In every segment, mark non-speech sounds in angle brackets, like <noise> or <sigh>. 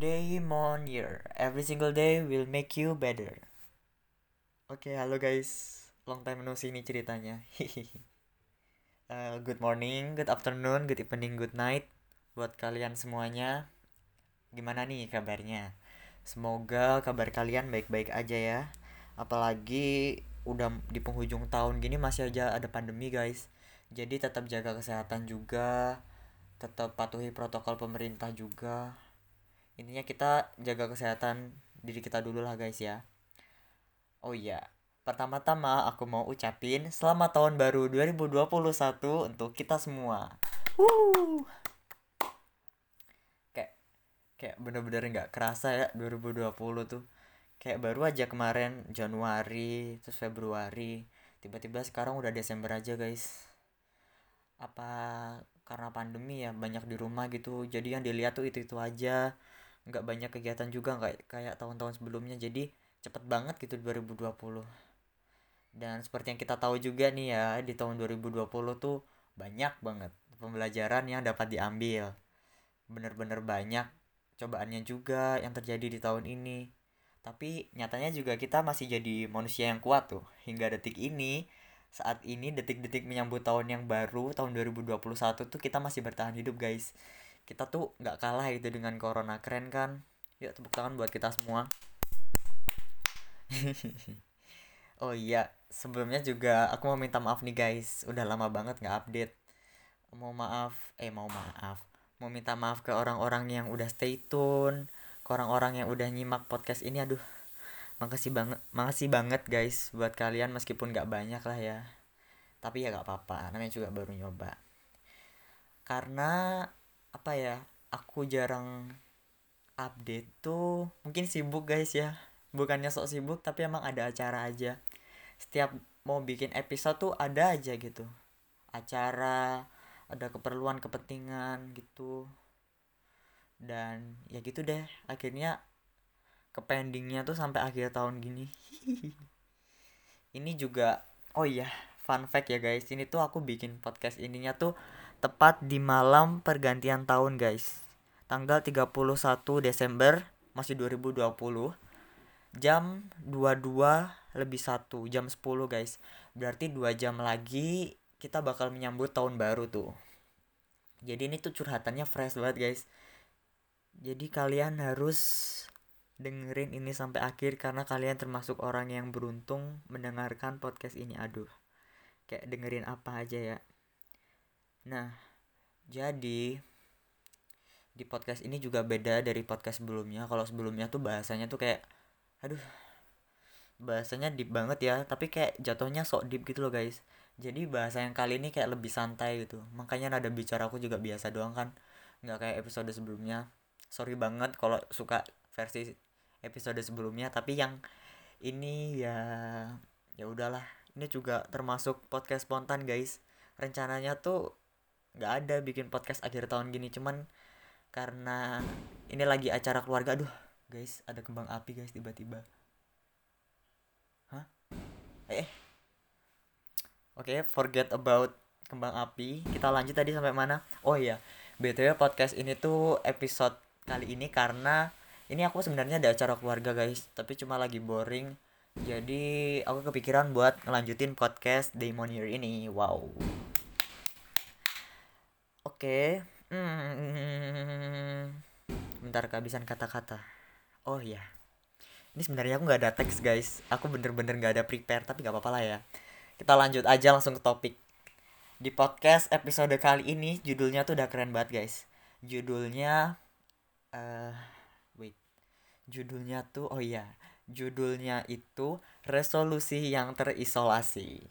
Demonier. Every single day will make you better. Oke, halo guys. Long time no see ini ceritanya. uh, <laughs> good morning, good afternoon, good evening, good night buat kalian semuanya. Gimana nih kabarnya? Semoga kabar kalian baik-baik aja ya. Apalagi udah di penghujung tahun gini masih aja ada pandemi, guys. Jadi tetap jaga kesehatan juga, tetap patuhi protokol pemerintah juga intinya kita jaga kesehatan diri kita dulu lah guys ya. Oh iya. Pertama-tama aku mau ucapin selamat tahun baru 2021 untuk kita semua. Woo! kayak kayak bener-bener nggak kerasa ya 2020 tuh. Kayak baru aja kemarin Januari terus Februari. Tiba-tiba sekarang udah Desember aja guys. Apa karena pandemi ya banyak di rumah gitu. Jadi yang dilihat tuh itu itu aja nggak banyak kegiatan juga nggak kayak tahun-tahun sebelumnya. Jadi cepet banget gitu 2020 dan seperti yang kita tahu juga nih ya di tahun 2020 tuh banyak banget pembelajaran yang dapat diambil. Bener-bener banyak cobaannya juga yang terjadi di tahun ini. Tapi nyatanya juga kita masih jadi manusia yang kuat tuh. Hingga detik ini saat ini detik-detik menyambut tahun yang baru tahun 2021 tuh kita masih bertahan hidup guys kita tuh nggak kalah itu dengan corona keren kan? Yuk tepuk tangan buat kita semua. <laughs> Oh iya sebelumnya juga aku mau minta maaf nih guys. Udah lama banget nggak update. Mau maaf eh mau maaf. Mau minta maaf ke orang-orang yang udah stay tune ke orang-orang yang udah nyimak podcast ini. Aduh makasih banget makasih banget guys buat kalian meskipun nggak banyak lah ya. Tapi ya nggak apa-apa namanya juga baru nyoba. Karena apa ya aku jarang update tuh mungkin sibuk guys ya. Bukannya sok sibuk tapi emang ada acara aja. Setiap mau bikin episode tuh ada aja gitu. Acara ada keperluan kepentingan gitu. Dan ya gitu deh akhirnya ke pendingnya tuh sampai akhir tahun gini. <laughs> Ini juga oh iya fun fact ya guys ini tuh aku bikin podcast ininya tuh tepat di malam pergantian tahun guys. Tanggal 31 Desember masih 2020 jam 22 lebih 1 jam 10 guys. Berarti 2 jam lagi kita bakal menyambut tahun baru tuh. Jadi ini tuh curhatannya fresh banget guys. Jadi kalian harus dengerin ini sampai akhir karena kalian termasuk orang yang beruntung mendengarkan podcast ini. Aduh kayak dengerin apa aja ya Nah, jadi di podcast ini juga beda dari podcast sebelumnya. Kalau sebelumnya tuh bahasanya tuh kayak aduh bahasanya deep banget ya, tapi kayak jatuhnya sok deep gitu loh, guys. Jadi bahasa yang kali ini kayak lebih santai gitu. Makanya nada bicara aku juga biasa doang kan. nggak kayak episode sebelumnya. Sorry banget kalau suka versi episode sebelumnya, tapi yang ini ya ya udahlah. Ini juga termasuk podcast spontan, guys. Rencananya tuh nggak ada bikin podcast akhir tahun gini cuman karena ini lagi acara keluarga aduh guys ada kembang api guys tiba-tiba. Hah? Eh oke okay, forget about kembang api. Kita lanjut tadi sampai mana? Oh iya btw podcast ini tuh episode kali ini karena ini aku sebenarnya ada acara keluarga guys tapi cuma lagi boring. Jadi aku kepikiran buat ngelanjutin podcast Demon Year ini. Wow Oke. Hmm. Bentar kehabisan kata-kata. Oh iya. Ini sebenarnya aku nggak ada teks guys. Aku bener-bener nggak ada prepare tapi nggak apa-apa lah ya. Kita lanjut aja langsung ke topik. Di podcast episode kali ini judulnya tuh udah keren banget guys. Judulnya uh, wait. Judulnya tuh oh iya. Judulnya itu resolusi yang terisolasi.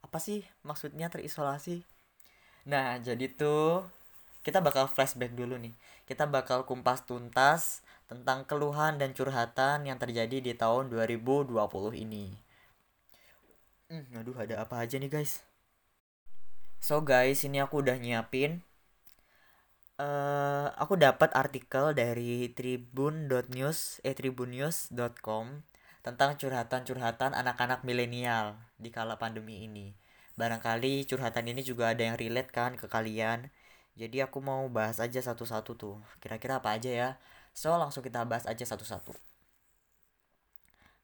Apa sih maksudnya terisolasi? Nah, jadi tuh kita bakal flashback dulu nih. Kita bakal kumpas tuntas tentang keluhan dan curhatan yang terjadi di tahun 2020 ini. Hmm, aduh ada apa aja nih guys? So guys, ini aku udah nyiapin uh, aku dapat artikel dari tribun.news eh tribunnews.com tentang curhatan-curhatan anak-anak milenial di kala pandemi ini barangkali curhatan ini juga ada yang relate kan ke kalian. Jadi aku mau bahas aja satu-satu tuh. Kira-kira apa aja ya? So langsung kita bahas aja satu-satu.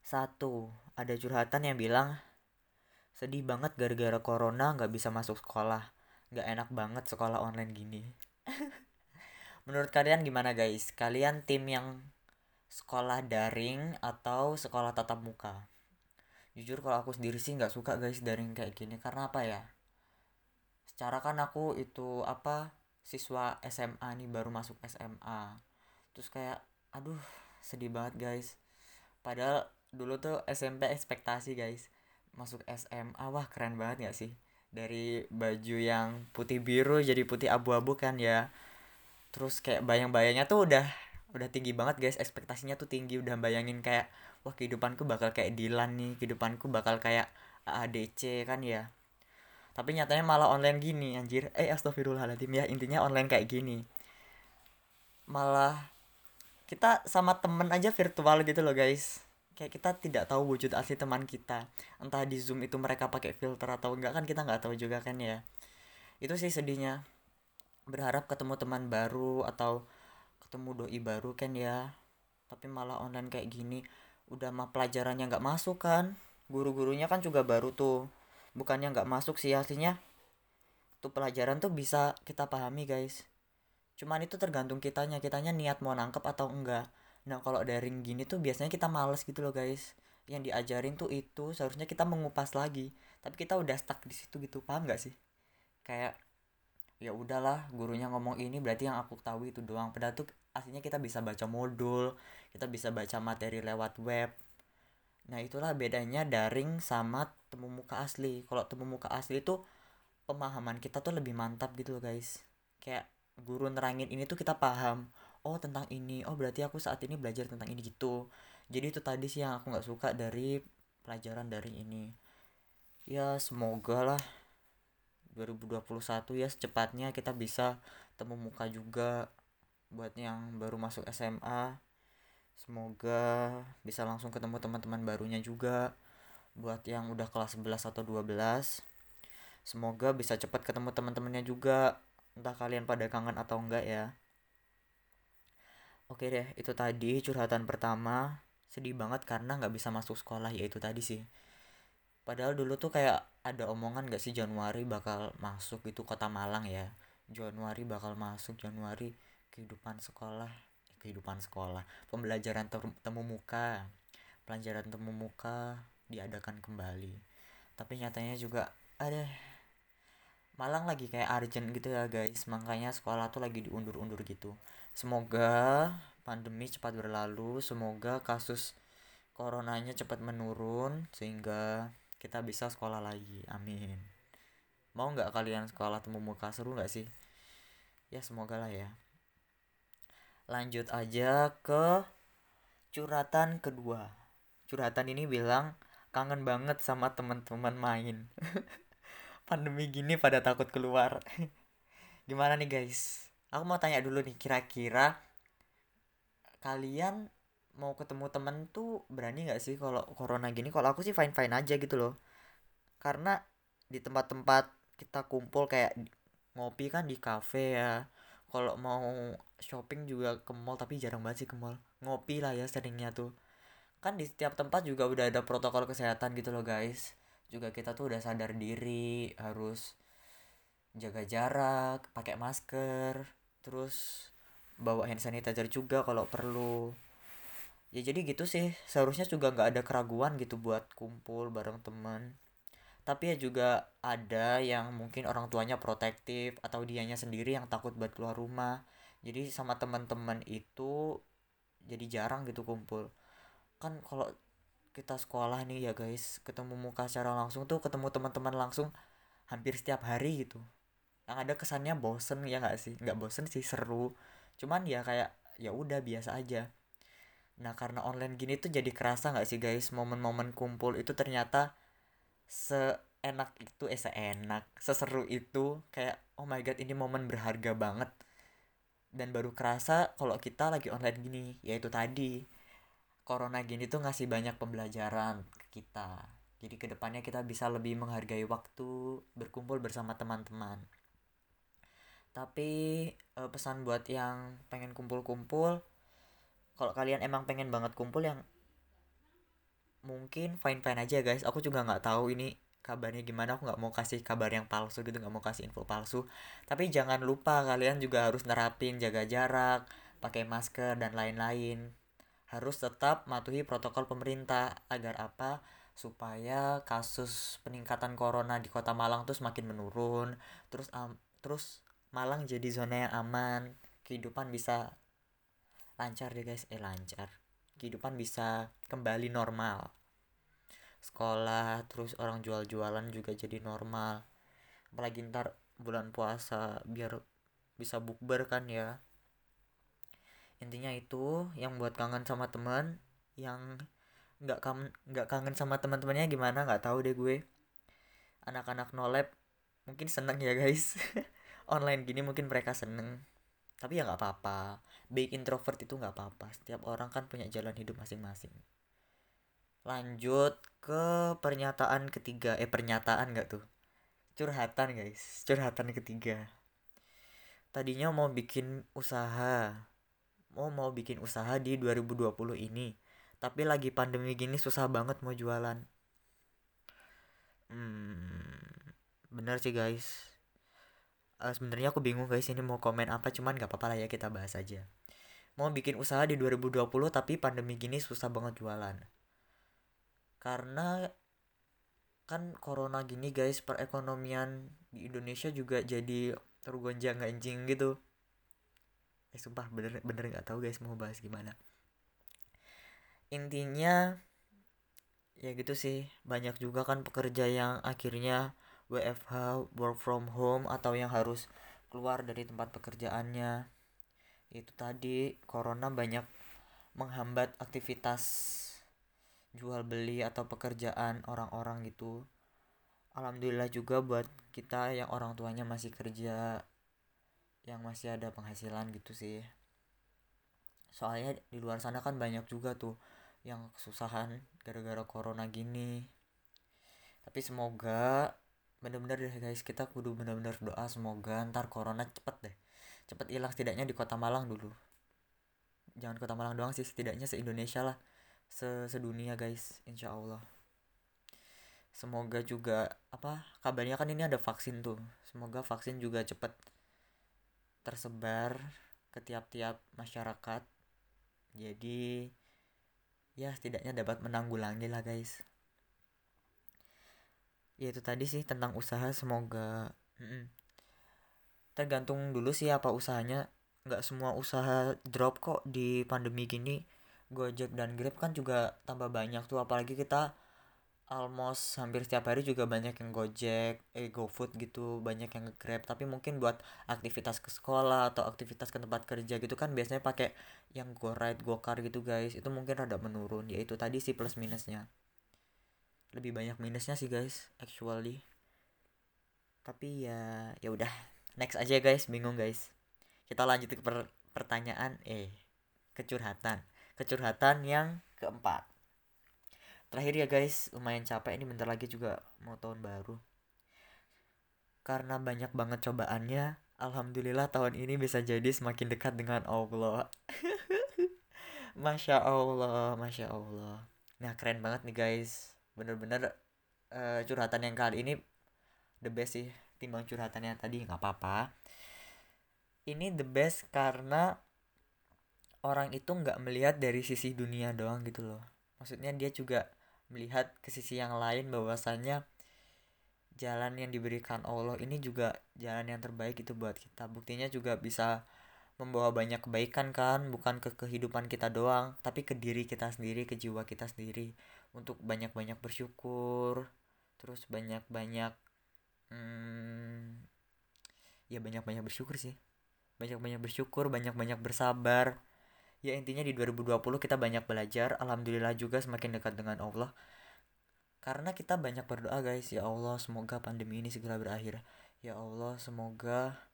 Satu ada curhatan yang bilang sedih banget gara-gara corona nggak bisa masuk sekolah. Nggak enak banget sekolah online gini. <laughs> Menurut kalian gimana guys? Kalian tim yang sekolah daring atau sekolah tatap muka jujur kalau aku sendiri sih nggak suka guys daring kayak gini. Karena apa ya? Secara kan aku itu apa siswa SMA nih baru masuk SMA terus kayak aduh sedih banget guys. Padahal dulu tuh SMP ekspektasi guys. Masuk SMA wah keren banget gak sih? Dari baju yang putih biru jadi putih abu-abu kan ya. Terus kayak bayang-bayangnya tuh udah udah tinggi banget guys. Ekspektasinya tuh tinggi. Udah bayangin kayak wah kehidupanku bakal kayak Dilan nih kehidupanku bakal kayak ADC kan ya. Tapi nyatanya malah online gini anjir. Eh astagfirullahaladzim ya intinya online kayak gini. Malah kita sama temen aja virtual gitu loh guys. Kayak kita tidak tahu wujud asli teman kita. Entah di zoom itu mereka pakai filter atau enggak kan kita nggak tahu juga kan ya. Itu sih sedihnya. Berharap ketemu teman baru atau ketemu doi baru kan ya. Tapi malah online kayak gini udah mah pelajarannya nggak masuk kan. Guru-gurunya kan juga baru tuh. Bukannya nggak masuk sih aslinya. Tuh pelajaran tuh bisa kita pahami guys. Cuman itu tergantung kitanya. Kitanya niat mau nangkep atau enggak. Nah kalau daring gini tuh biasanya kita males gitu loh guys. Yang diajarin tuh itu seharusnya kita mengupas lagi. Tapi kita udah stuck di situ gitu. Paham gak sih? Kayak ya udahlah gurunya ngomong ini berarti yang aku tahu itu doang. Padahal tuh aslinya kita bisa baca modul kita bisa baca materi lewat web Nah itulah bedanya daring sama temu muka asli. Kalau temu muka asli itu pemahaman kita tuh lebih mantap gitu loh guys. Kayak guru nerangin ini tuh kita paham. Oh tentang ini. Oh berarti aku saat ini belajar tentang ini gitu. Jadi itu tadi sih yang aku nggak suka dari pelajaran daring ini. Ya semoga lah 2021 ya secepatnya kita bisa temu muka juga buat yang baru masuk SMA semoga bisa langsung ketemu teman-teman barunya juga. Buat yang udah kelas 11 atau 12 semoga bisa cepat ketemu teman-temannya juga. Entah kalian pada kangen atau enggak ya. Oke deh itu tadi curhatan pertama. Sedih banget karena nggak bisa masuk sekolah ya itu tadi sih. Padahal dulu tuh kayak ada omongan gak sih Januari bakal masuk itu kota Malang ya? Januari bakal masuk Januari kehidupan sekolah kehidupan sekolah pembelajaran temu muka pelajaran temu muka diadakan kembali. Tapi nyatanya juga ada Malang lagi kayak urgent gitu ya guys. Makanya sekolah tuh lagi diundur-undur gitu. Semoga pandemi cepat berlalu semoga kasus coronanya cepat menurun sehingga kita bisa sekolah lagi. Amin. Mau nggak kalian sekolah temu muka? Seru nggak sih? Ya semoga lah ya lanjut aja ke curhatan kedua. Curhatan ini bilang kangen banget sama teman-teman main. <laughs> Pandemi gini pada takut keluar. <laughs> Gimana nih guys? Aku mau tanya dulu nih kira-kira kalian mau ketemu temen tuh berani nggak sih kalau corona gini? Kalau aku sih fine fine aja gitu loh. Karena di tempat-tempat kita kumpul kayak ngopi kan di cafe ya kalau mau shopping juga ke mall tapi jarang banget sih ke mall. Ngopi lah ya seringnya tuh. Kan di setiap tempat juga udah ada protokol kesehatan gitu loh guys. Juga kita tuh udah sadar diri harus jaga jarak pakai masker terus bawa hand sanitizer juga kalau perlu. Ya jadi gitu sih. Seharusnya juga nggak ada keraguan gitu buat kumpul bareng teman tapi ya juga ada yang mungkin orang tuanya protektif atau dianya sendiri yang takut buat keluar rumah. Jadi sama teman-teman itu jadi jarang gitu kumpul. Kan kalau kita sekolah nih ya guys ketemu muka secara langsung tuh ketemu teman-teman langsung hampir setiap hari gitu. Yang ada kesannya bosen ya nggak sih? Nggak bosen sih seru. Cuman ya kayak ya udah biasa aja. Nah karena online gini tuh jadi kerasa nggak sih guys? Momen-momen kumpul itu ternyata seenak itu eh seenak seseru itu kayak oh my god ini momen berharga banget. Dan baru kerasa kalau kita lagi online gini yaitu tadi corona gini tuh ngasih banyak pembelajaran ke kita. Jadi ke depannya kita bisa lebih menghargai waktu berkumpul bersama teman-teman. Tapi eh, pesan buat yang pengen kumpul-kumpul kalau kalian emang pengen banget kumpul yang mungkin fine fine aja guys. Aku juga nggak tahu ini kabarnya gimana. Aku nggak mau kasih kabar yang palsu gitu nggak mau kasih info palsu. Tapi jangan lupa kalian juga harus nerapin jaga jarak pakai masker dan lain-lain. Harus tetap matuhi protokol pemerintah agar apa? Supaya kasus peningkatan corona di kota Malang tuh semakin menurun terus um, terus Malang jadi zona yang aman. Kehidupan bisa lancar deh guys. Eh lancar kehidupan bisa kembali normal. Sekolah terus orang jual-jualan juga jadi normal. Apalagi ntar bulan puasa biar bisa bukber kan ya. Intinya itu yang buat kangen sama teman yang nggak kangen nggak kangen sama teman-temannya gimana? Nggak tahu deh gue. Anak-anak nolep mungkin seneng ya guys. <laughs> Online gini mungkin mereka seneng tapi ya nggak apa-apa. Being introvert itu nggak apa-apa. Setiap orang kan punya jalan hidup masing-masing. Lanjut ke pernyataan ketiga. Eh pernyataan nggak tuh? Curhatan guys. Curhatan ketiga. Tadinya mau bikin usaha. Mau mau bikin usaha di 2020 ini. Tapi lagi pandemi gini susah banget mau jualan. Hmm bener sih guys uh, sebenarnya aku bingung guys ini mau komen apa cuman nggak apa-apa lah ya kita bahas aja. Mau bikin usaha di 2020 tapi pandemi gini susah banget jualan. Karena kan corona gini guys perekonomian di Indonesia juga jadi tergonjang anjing gitu. Eh sumpah bener bener nggak tahu guys mau bahas gimana. Intinya ya gitu sih banyak juga kan pekerja yang akhirnya WFH work from home atau yang harus keluar dari tempat pekerjaannya. Itu tadi corona banyak menghambat aktivitas jual beli atau pekerjaan orang-orang gitu. Alhamdulillah juga buat kita yang orang tuanya masih kerja yang masih ada penghasilan gitu sih. Soalnya di luar sana kan banyak juga tuh yang kesusahan gara-gara corona gini. Tapi semoga bener-bener deh guys. Kita kudu bener-bener doa semoga ntar corona cepet deh. Cepet hilang setidaknya di kota Malang dulu. Jangan kota Malang doang sih setidaknya se Indonesia lah. Se sedunia guys. Insya Allah. Semoga juga apa kabarnya kan ini ada vaksin tuh. Semoga vaksin juga cepet tersebar ke tiap-tiap masyarakat. Jadi ya setidaknya dapat menanggulangi lah guys ya itu tadi sih tentang usaha semoga mm tergantung dulu sih apa usahanya nggak semua usaha drop kok di pandemi gini Gojek dan Grab kan juga tambah banyak tuh apalagi kita almost hampir setiap hari juga banyak yang Gojek, eh GoFood gitu, banyak yang Grab. Tapi mungkin buat aktivitas ke sekolah atau aktivitas ke tempat kerja gitu kan biasanya pakai yang GoRide, GoCar gitu guys. Itu mungkin rada menurun. Yaitu tadi sih plus minusnya lebih banyak minusnya sih guys actually. Tapi ya ya udah. Next aja guys. Bingung guys. Kita lanjut ke per pertanyaan eh kecurhatan. Kecurhatan yang keempat. Terakhir ya guys. Lumayan capek. Ini bentar lagi juga mau tahun baru. Karena banyak banget cobaannya alhamdulillah tahun ini bisa jadi semakin dekat dengan Allah. <laughs> Masya Allah masya Allah. Nah keren banget nih guys bener-bener uh, curhatan yang kali ini the best sih timbang curhatan yang tadi nggak apa-apa. Ini the best karena orang itu nggak melihat dari sisi dunia doang gitu loh. Maksudnya dia juga melihat ke sisi yang lain bahwasannya jalan yang diberikan Allah ini juga jalan yang terbaik itu buat kita. Buktinya juga bisa membawa banyak kebaikan kan bukan ke kehidupan kita doang tapi ke diri kita sendiri ke jiwa kita sendiri untuk banyak-banyak bersyukur terus banyak-banyak hmm, ya banyak-banyak bersyukur sih. Banyak-banyak bersyukur banyak-banyak bersabar. Ya intinya di 2020 kita banyak belajar alhamdulillah juga semakin dekat dengan Allah. Karena kita banyak berdoa guys. Ya Allah semoga pandemi ini segera berakhir. Ya Allah semoga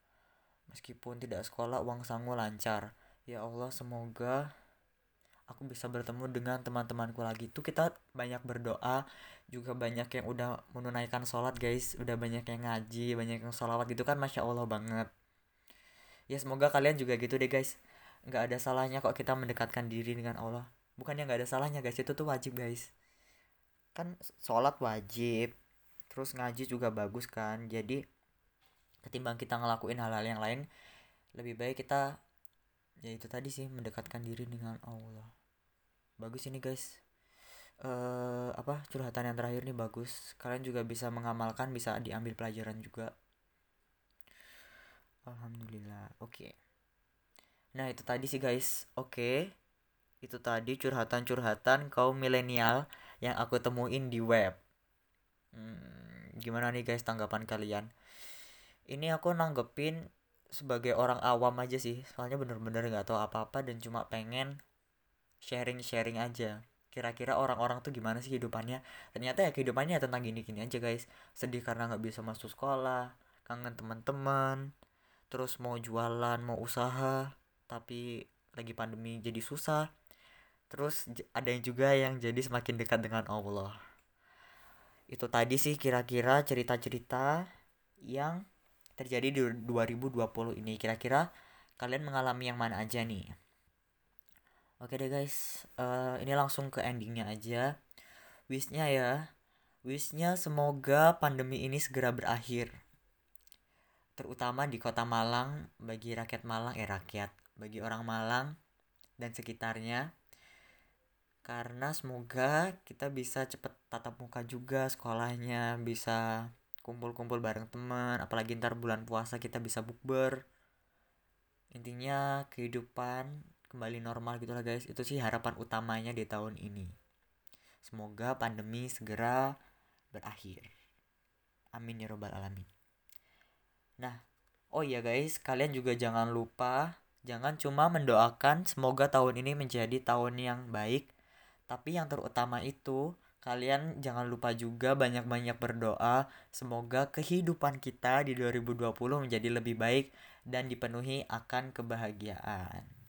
Meskipun tidak sekolah, uang sangu lancar. Ya Allah, semoga aku bisa bertemu dengan teman-temanku lagi. Itu kita banyak berdoa, juga banyak yang udah menunaikan sholat guys, udah banyak yang ngaji, banyak yang sholawat gitu kan, masya Allah banget. Ya semoga kalian juga gitu deh guys. nggak ada salahnya kok kita mendekatkan diri dengan Allah bukannya nggak ada salahnya guys itu tuh wajib guys kan sholat wajib terus ngaji juga bagus kan jadi ketimbang kita ngelakuin hal-hal yang lain lebih baik kita ya itu tadi sih mendekatkan diri dengan Allah. Bagus ini guys. Uh, apa curhatan yang terakhir nih bagus. Kalian juga bisa mengamalkan bisa diambil pelajaran juga. Alhamdulillah. Oke. Okay. nah itu tadi sih guys. Oke. Okay. itu tadi curhatan-curhatan kaum milenial yang aku temuin di web. Hmm, gimana nih guys tanggapan kalian? Ini aku nanggepin sebagai orang awam aja sih. Soalnya bener-bener nggak tahu apa-apa dan cuma pengen sharing-sharing aja. Kira-kira orang-orang tuh gimana sih kehidupannya? Ternyata ya kehidupannya ya tentang gini-gini aja guys. Sedih karena nggak bisa masuk sekolah kangen teman-teman terus mau jualan mau usaha tapi lagi pandemi jadi susah. Terus ada yang juga yang jadi semakin dekat dengan Allah. Itu tadi sih kira-kira cerita-cerita yang terjadi di 2020 ini kira-kira kalian mengalami yang mana aja nih Oke deh guys, uh, ini langsung ke endingnya aja. Wishnya ya, wishnya semoga pandemi ini segera berakhir. Terutama di kota Malang, bagi rakyat Malang, eh rakyat, bagi orang Malang dan sekitarnya. Karena semoga kita bisa cepet tatap muka juga sekolahnya, bisa kumpul-kumpul bareng teman, apalagi ntar bulan puasa kita bisa bukber. Intinya kehidupan kembali normal gitu lah guys. Itu sih harapan utamanya di tahun ini. Semoga pandemi segera berakhir. Amin ya robbal alamin. Nah oh iya guys. Kalian juga jangan lupa jangan cuma mendoakan semoga tahun ini menjadi tahun yang baik tapi yang terutama itu kalian jangan lupa juga banyak-banyak berdoa semoga kehidupan kita di 2020 menjadi lebih baik dan dipenuhi akan kebahagiaan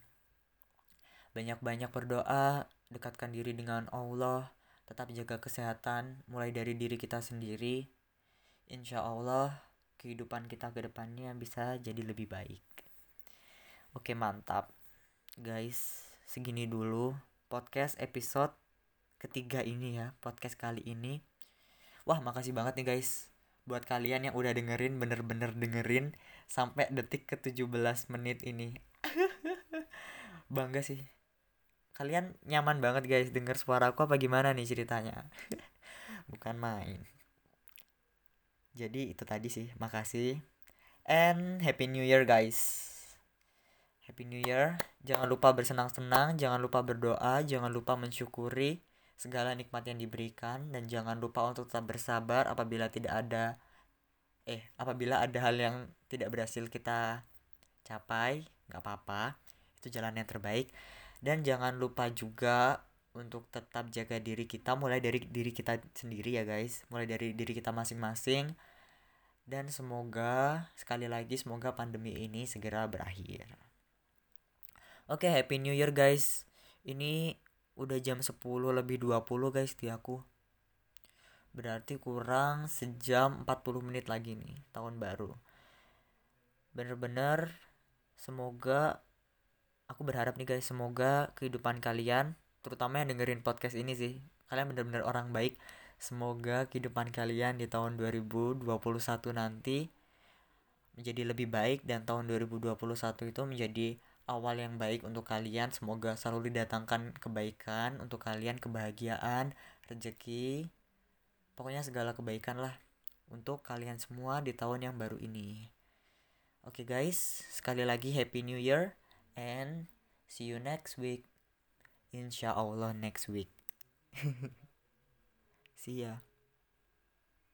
banyak-banyak berdoa, dekatkan diri dengan Allah, tetap jaga kesehatan mulai dari diri kita sendiri. Insya Allah kehidupan kita ke depannya bisa jadi lebih baik. Oke mantap. Guys, segini dulu podcast episode ketiga ini ya, podcast kali ini. Wah, makasih banget nih guys buat kalian yang udah dengerin bener-bener dengerin sampai detik ke 17 menit ini. <laughs> Bangga sih. Kalian nyaman banget guys denger suara aku apa gimana nih ceritanya? <laughs> Bukan main. Jadi itu tadi sih. Makasih. And happy new year guys. Happy new year. Jangan lupa bersenang-senang jangan lupa berdoa jangan lupa mensyukuri segala nikmat yang diberikan dan jangan lupa untuk tetap bersabar apabila tidak ada eh apabila ada hal yang tidak berhasil kita capai nggak apa-apa. Itu jalan yang terbaik. Dan jangan lupa juga untuk tetap jaga diri kita mulai dari diri kita sendiri ya guys. Mulai dari diri kita masing-masing. Dan semoga sekali lagi semoga pandemi ini segera berakhir. Oke okay, happy new year guys. Ini udah jam 10 lebih 20 guys di aku. Berarti kurang sejam 40 menit lagi nih tahun baru. Bener-bener semoga aku berharap nih guys semoga kehidupan kalian terutama yang dengerin podcast ini sih kalian bener-bener orang baik. Semoga kehidupan kalian di tahun 2021 nanti menjadi lebih baik dan tahun 2021 itu menjadi awal yang baik untuk kalian semoga selalu didatangkan kebaikan untuk kalian kebahagiaan rezeki pokoknya segala kebaikan lah untuk kalian semua di tahun yang baru ini oke okay guys sekali lagi happy new year and see you next week. Insya Allah next week. <laughs> see ya.